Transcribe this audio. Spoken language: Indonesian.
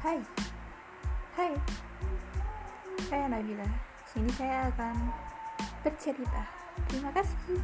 Hai. Hai. Saya Nabila. Sini saya akan bercerita. Terima kasih.